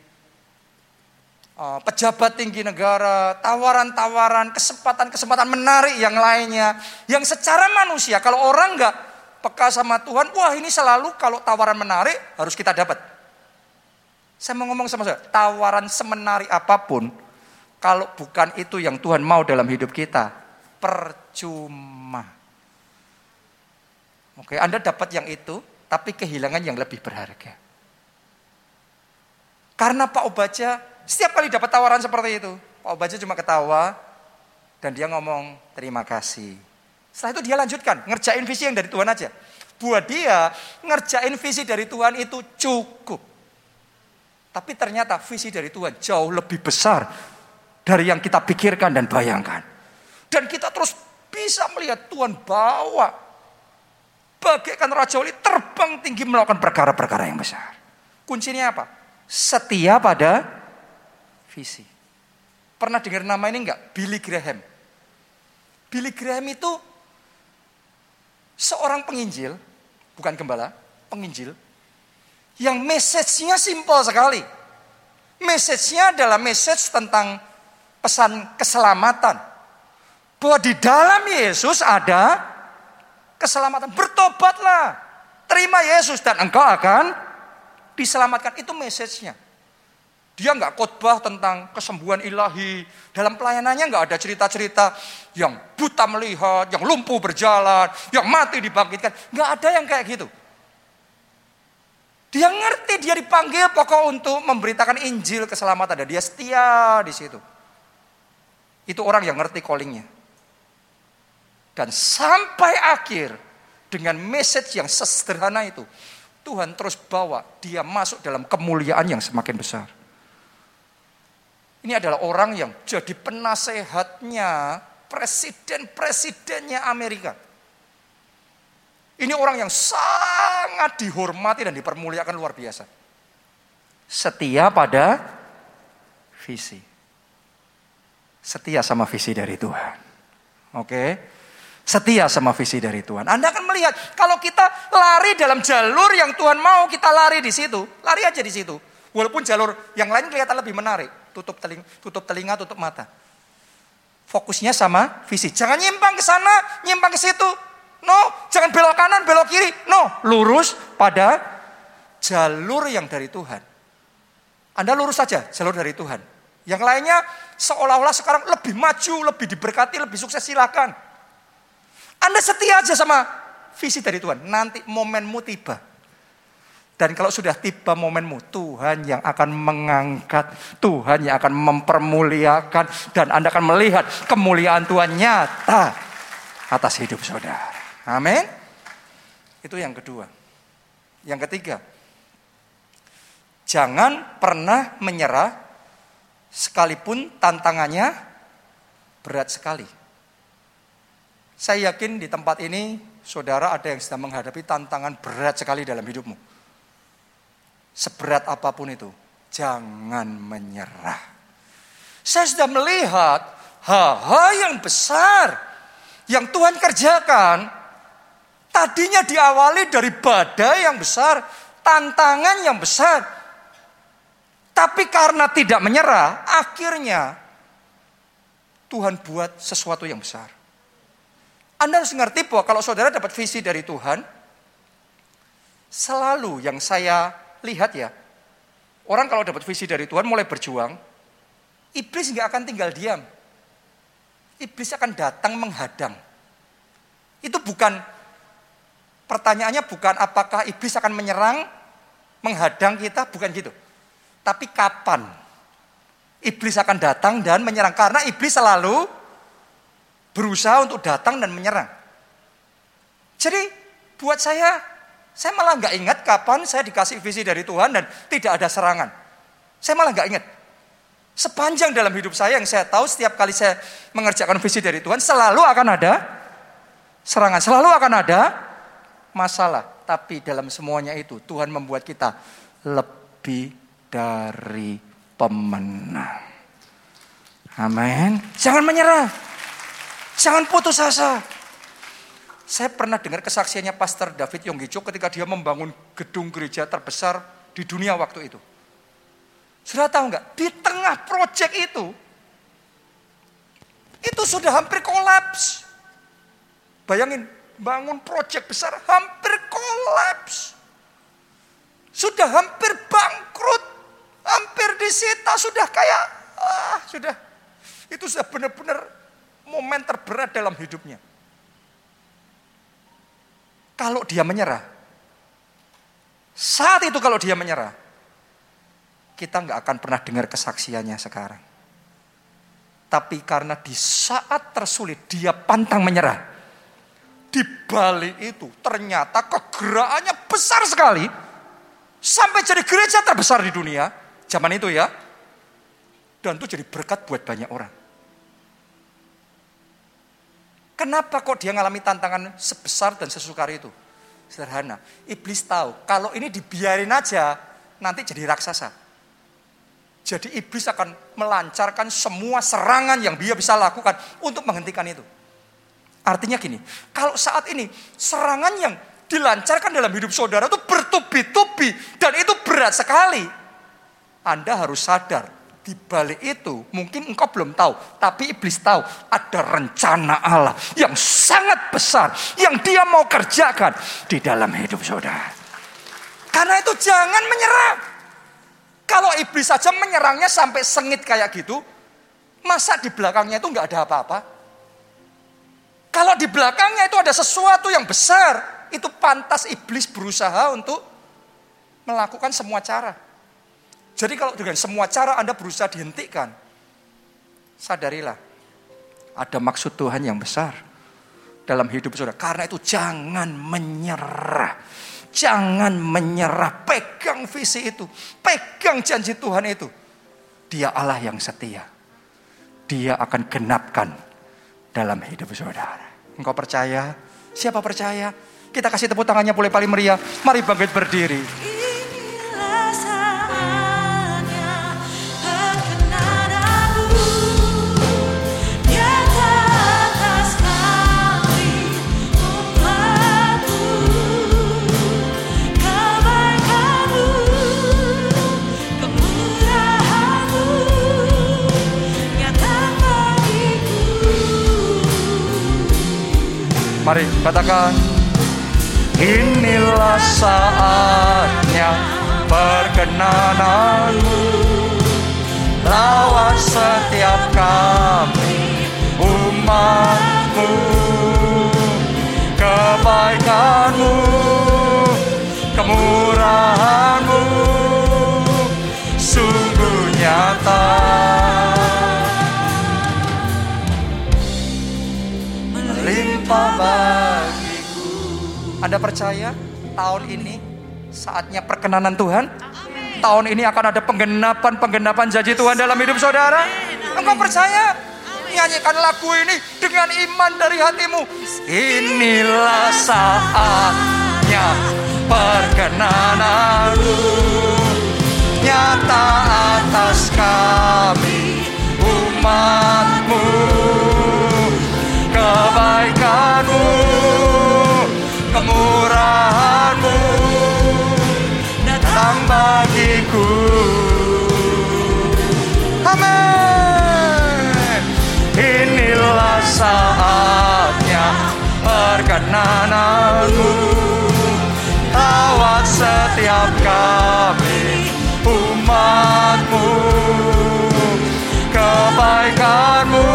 pejabat tinggi negara, tawaran-tawaran, kesempatan-kesempatan menarik yang lainnya. Yang secara manusia, kalau orang nggak peka sama Tuhan, wah ini selalu kalau tawaran menarik harus kita dapat. Saya mau ngomong sama saya, tawaran semenarik apa pun, kalau bukan itu yang Tuhan mau dalam hidup kita, percuma. Oke, Anda dapat yang itu, tapi kehilangan yang lebih berharga. Karena Pak Obaja setiap kali dapat tawaran seperti itu, Pak Obaja cuma ketawa dan dia ngomong terima kasih. Setelah itu dia lanjutkan, ngerjain visi yang dari Tuhan aja. Buat dia, ngerjain visi dari Tuhan itu cukup. Tapi ternyata visi dari Tuhan jauh lebih besar dari yang kita pikirkan dan bayangkan. Dan kita terus bisa melihat Tuhan bawa bagaikan Raja Wali terbang tinggi melakukan perkara-perkara yang besar. Kuncinya apa? Setia pada visi. Pernah dengar nama ini enggak? Billy Graham. Billy Graham itu seorang penginjil, bukan gembala, penginjil, yang message-nya simpel sekali. Message-nya adalah message tentang pesan keselamatan. Bahwa di dalam Yesus ada keselamatan. Bertobatlah, terima Yesus dan engkau akan diselamatkan. Itu message-nya. Dia nggak khotbah tentang kesembuhan ilahi. Dalam pelayanannya nggak ada cerita-cerita yang buta melihat, yang lumpuh berjalan, yang mati dibangkitkan. Nggak ada yang kayak gitu. Dia ngerti dia dipanggil pokok untuk memberitakan Injil keselamatan. Dan dia setia di situ. Itu orang yang ngerti callingnya. Dan sampai akhir dengan message yang sesederhana itu. Tuhan terus bawa dia masuk dalam kemuliaan yang semakin besar. Ini adalah orang yang jadi penasehatnya presiden-presidennya Amerika. Ini orang yang sangat dihormati dan dipermuliakan luar biasa. Setia pada visi. Setia sama visi dari Tuhan. Oke. Setia sama visi dari Tuhan. Anda akan melihat kalau kita lari dalam jalur yang Tuhan mau kita lari di situ, lari aja di situ. Walaupun jalur yang lain kelihatan lebih menarik, tutup telinga, tutup telinga, tutup mata. Fokusnya sama visi. Jangan nyimpang ke sana, nyimpang ke situ. No, jangan belok kanan, belok kiri. No, lurus pada jalur yang dari Tuhan. Anda lurus saja jalur dari Tuhan. Yang lainnya seolah-olah sekarang lebih maju, lebih diberkati, lebih sukses silakan. Anda setia aja sama visi dari Tuhan. Nanti momenmu tiba. Dan kalau sudah tiba momenmu, Tuhan yang akan mengangkat, Tuhan yang akan mempermuliakan, dan Anda akan melihat kemuliaan Tuhan nyata atas hidup saudara. Amin. Itu yang kedua. Yang ketiga, jangan pernah menyerah sekalipun tantangannya berat sekali. Saya yakin di tempat ini saudara ada yang sedang menghadapi tantangan berat sekali dalam hidupmu. Seberat apa pun itu, jangan menyerah. Saya sudah melihat hal-hal yang besar yang Tuhan kerjakan. Tadinya diawali dari badai yang besar, tantangan yang besar. Tapi karena tidak menyerah, akhirnya Tuhan buat sesuatu yang besar. Anda harus mengerti bahwa kalau saudara dapat visi dari Tuhan, selalu yang saya lihat ya, orang kalau dapat visi dari Tuhan mulai berjuang, iblis nggak akan tinggal diam. Iblis akan datang menghadang. Itu bukan pertanyaannya bukan apakah iblis akan menyerang, menghadang kita, bukan gitu. Tapi kapan iblis akan datang dan menyerang? Karena iblis selalu berusaha untuk datang dan menyerang. Jadi buat saya saya malah nggak ingat kapan saya dikasih visi dari Tuhan dan tidak ada serangan. Saya malah nggak ingat. Sepanjang dalam hidup saya yang saya tahu setiap kali saya mengerjakan visi dari Tuhan selalu akan ada serangan, selalu akan ada masalah. Tapi dalam semuanya itu Tuhan membuat kita lebih dari pemenang. Amin. Jangan menyerah. Jangan putus asa. Saya pernah dengar kesaksiannya Pastor David Yonggicho ketika dia membangun gedung gereja terbesar di dunia waktu itu. Sudah tahu nggak? Di tengah proyek itu, itu sudah hampir kolaps. Bayangin, bangun proyek besar hampir kolaps. Sudah hampir bangkrut, hampir disita, sudah kayak, ah, sudah. Itu sudah benar-benar momen terberat dalam hidupnya. Kalau dia menyerah, saat itu kalau dia menyerah, kita nggak akan pernah dengar kesaksiannya sekarang. Tapi karena di saat tersulit dia pantang menyerah. Di balik itu ternyata kegerakannya besar sekali. Sampai jadi gereja terbesar di dunia. Zaman itu ya. Dan itu jadi berkat buat banyak orang. Kenapa kok dia ngalami tantangan sebesar dan sesukar itu? Sederhana. Iblis tahu kalau ini dibiarin aja nanti jadi raksasa. Jadi iblis akan melancarkan semua serangan yang dia bisa lakukan untuk menghentikan itu. Artinya gini, kalau saat ini serangan yang dilancarkan dalam hidup saudara itu bertubi-tubi dan itu berat sekali. Anda harus sadar di balik itu mungkin engkau belum tahu, tapi iblis tahu ada rencana Allah yang sangat besar yang dia mau kerjakan di dalam hidup saudara. Karena itu jangan menyerah. Kalau iblis saja menyerangnya sampai sengit kayak gitu, masa di belakangnya itu nggak ada apa-apa? Kalau di belakangnya itu ada sesuatu yang besar, itu pantas iblis berusaha untuk melakukan semua cara. Jadi kalau dengan semua cara Anda berusaha dihentikan, sadarilah ada maksud Tuhan yang besar dalam hidup saudara. Karena itu jangan menyerah. Jangan menyerah. Pegang visi itu. Pegang janji Tuhan itu. Dia Allah yang setia. Dia akan genapkan dalam hidup saudara. Engkau percaya? Siapa percaya? Kita kasih tepuk tangannya boleh paling meriah. Mari bangkit berdiri. Mari katakan. Inilah saatnya perkenananmu. Lawan setiap kami umatmu. Kebaikanmu Kemurahanmu Anda percaya tahun ini saatnya perkenanan Tuhan? Tahun ini akan ada penggenapan-penggenapan janji Tuhan dalam hidup saudara? Engkau percaya? Nyanyikan lagu ini dengan iman dari hatimu. Inilah saatnya perkenananmu nyata atas kami umatmu kebaikanmu bagiku. Amin. Inilah saatnya perkenananmu Lawat setiap kami umatmu. Kebaikanmu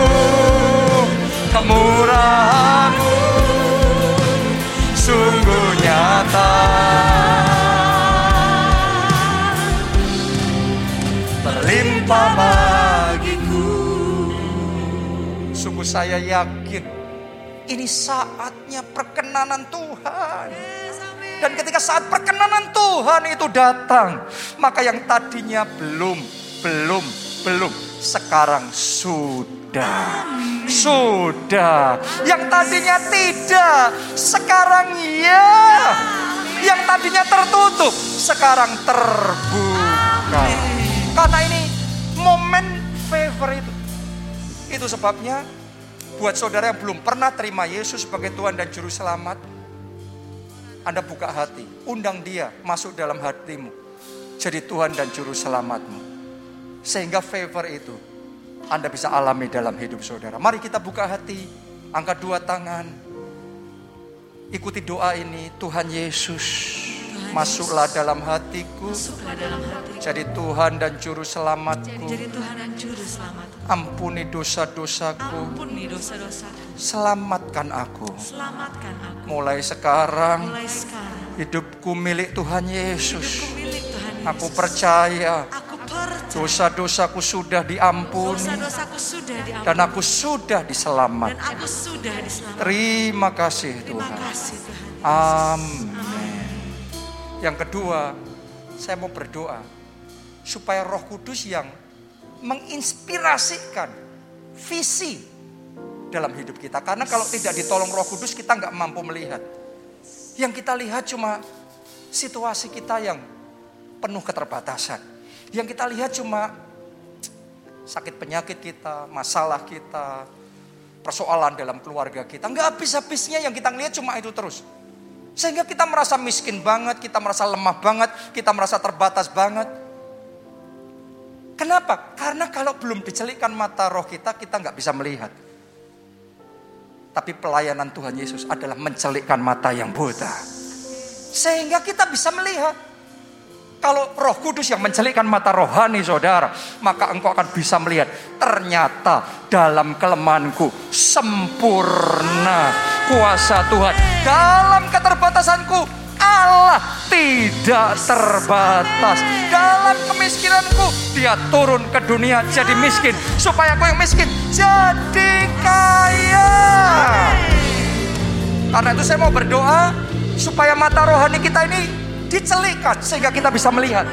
Kemurahanmu. Sungguh nyata Berlimpah bagiku Sungguh saya yakin Ini saatnya perkenanan Tuhan dan ketika saat perkenanan Tuhan itu datang, maka yang tadinya belum, belum, belum, sekarang sudah. Sudah. Yang tadinya tidak, sekarang ya. Yang tadinya tertutup, sekarang terbuka. Karena ini Itu sebabnya buat saudara yang belum pernah terima Yesus sebagai Tuhan dan Juru Selamat, anda buka hati, undang dia masuk dalam hatimu. Jadi Tuhan dan Juru Selamatmu. Sehingga favor itu Anda bisa alami dalam hidup saudara. Mari kita buka hati, angkat dua tangan. Ikuti doa ini, Tuhan Yesus. Masuklah dalam hatiku.
Masuklah dalam hatiku.
Jadi Tuhan dan Juru Selamatku.
Jadi Tuhan dan Juru Selamatku.
Ampuni dosa-dosaku.
Ampuni dosa-dosaku.
Selamatkan aku.
Selamatkan aku.
Mulai sekarang
Mulai sekarang.
hidupku milik Tuhan Yesus.
Hidupku milik Tuhan Yesus.
Aku percaya
Aku percaya.
dosa-dosaku sudah diampuni
Dosa-dosaku sudah diampuni.
dan aku sudah
Dan
diselamatkan.
aku sudah diselamatkan.
Terima kasih
Terima
Tuhan.
kasih Tuhan.
Amin. Yang kedua, saya mau berdoa supaya Roh Kudus yang menginspirasikan visi dalam hidup kita. Karena kalau tidak ditolong Roh Kudus kita nggak mampu melihat. Yang kita lihat cuma situasi kita yang penuh keterbatasan. Yang kita lihat cuma sakit penyakit kita, masalah kita, persoalan dalam keluarga kita. Nggak habis-habisnya yang kita lihat cuma itu terus. Sehingga kita merasa miskin banget, kita merasa lemah banget, kita merasa terbatas banget. Kenapa? Karena kalau belum dicelikkan mata roh kita, kita nggak bisa melihat. Tapi pelayanan Tuhan Yesus adalah mencelikkan mata yang buta. Sehingga kita bisa melihat. Kalau roh kudus yang mencelikkan mata rohani saudara. Maka engkau akan bisa melihat. Ternyata dalam kelemahanku sempurna kuasa Tuhan. Dalam keterbatasanku Allah tidak terbatas. Dalam kemiskinanku dia turun ke dunia jadi miskin. Supaya aku yang miskin jadi kaya. Karena itu saya mau berdoa supaya mata rohani kita ini dicelikkan sehingga kita bisa melihat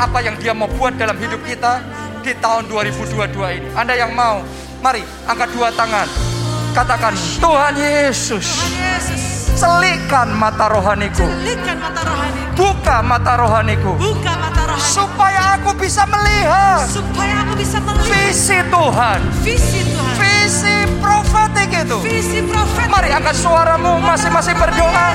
apa yang dia mau buat dalam hidup kita di tahun 2022 ini. Anda yang mau, mari angkat dua tangan. Katakan, Tuhan Yesus,
Yesus.
Celikkan mata rohaniku.
Celikkan mata rohani.
Buka mata rohaniku.
Buka mata rohani.
Supaya aku bisa melihat
Supaya aku bisa melihat
visi Tuhan.
visi Tuhan.
Visi profetik itu.
Visi profet.
Mari angkat suaramu masing-masing berdoa.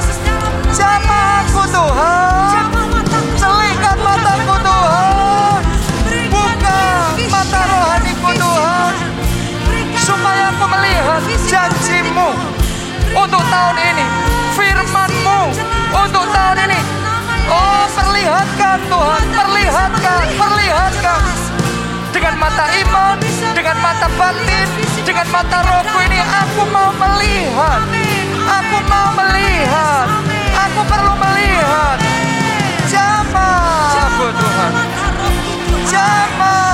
Tuhan.
Jamah mataku.
Celikkan mataku Tuhan. Buka mata
Tuhan.
rohaniku Tuhan. Supaya aku melihat janjimu. Untuk tahun ini. Firman-Mu untuk tahun ini. Oh, perlihatkan Tuhan, perlihatkan, perlihatkan. Dengan mata iman, dengan mata batin, dengan mata rohku ini aku mau melihat. Aku mau melihat. Aku perlu melihat. Jamah aku Tuhan. Jamah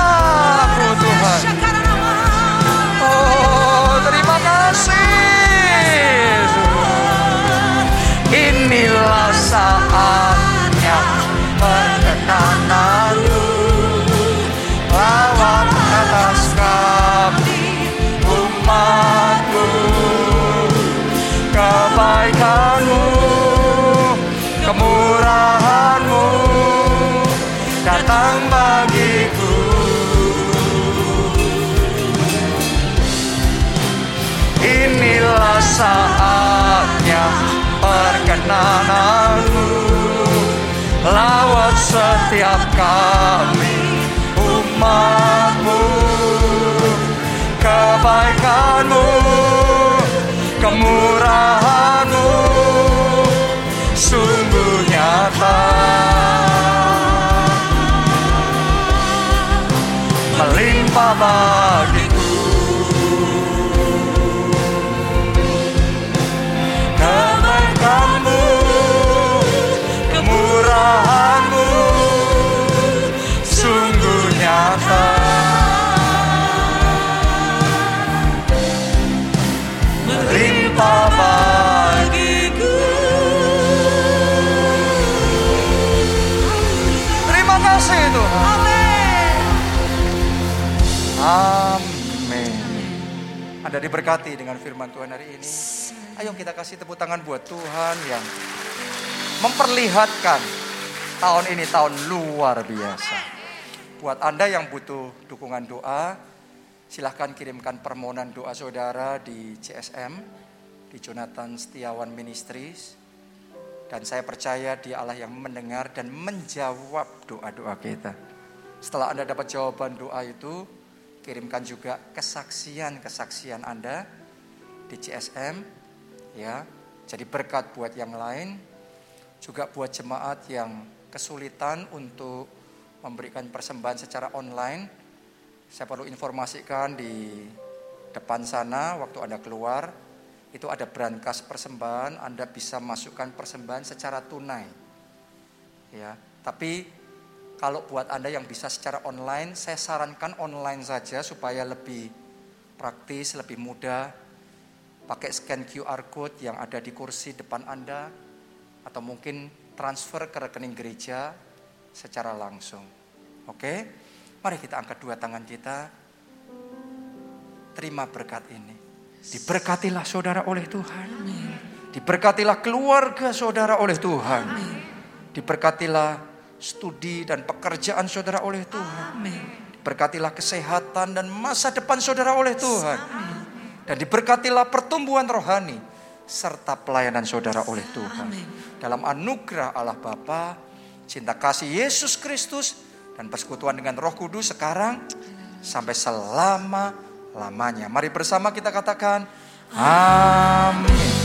diberkati dengan firman Tuhan hari ini. Ayo kita kasih tepuk tangan buat Tuhan yang memperlihatkan tahun ini tahun luar biasa. Buat Anda yang butuh dukungan doa, silahkan kirimkan permohonan doa saudara di CSM, di Jonathan Setiawan Ministries. Dan saya percaya di Allah yang mendengar dan menjawab doa-doa kita. Setelah Anda dapat jawaban doa itu, kirimkan juga kesaksian-kesaksian Anda di CSM ya. Jadi berkat buat yang lain juga buat jemaat yang kesulitan untuk memberikan persembahan secara online. Saya perlu informasikan di depan sana waktu Anda keluar itu ada brankas persembahan, Anda bisa masukkan persembahan secara tunai. Ya, tapi kalau buat Anda yang bisa secara online, saya sarankan online saja supaya lebih praktis, lebih mudah. Pakai scan QR code yang ada di kursi depan Anda atau mungkin transfer ke rekening gereja secara langsung. Oke? Mari kita angkat dua tangan kita. Terima berkat ini. Diberkatilah saudara oleh Tuhan. Diberkatilah keluarga saudara oleh Tuhan. Diberkatilah studi dan pekerjaan saudara oleh Tuhan. Berkatilah kesehatan dan masa depan saudara oleh Tuhan. Dan diberkatilah pertumbuhan rohani serta pelayanan saudara oleh Tuhan. Dalam anugerah Allah Bapa, cinta kasih Yesus Kristus dan persekutuan dengan Roh Kudus sekarang sampai selama-lamanya. Mari bersama kita katakan amin.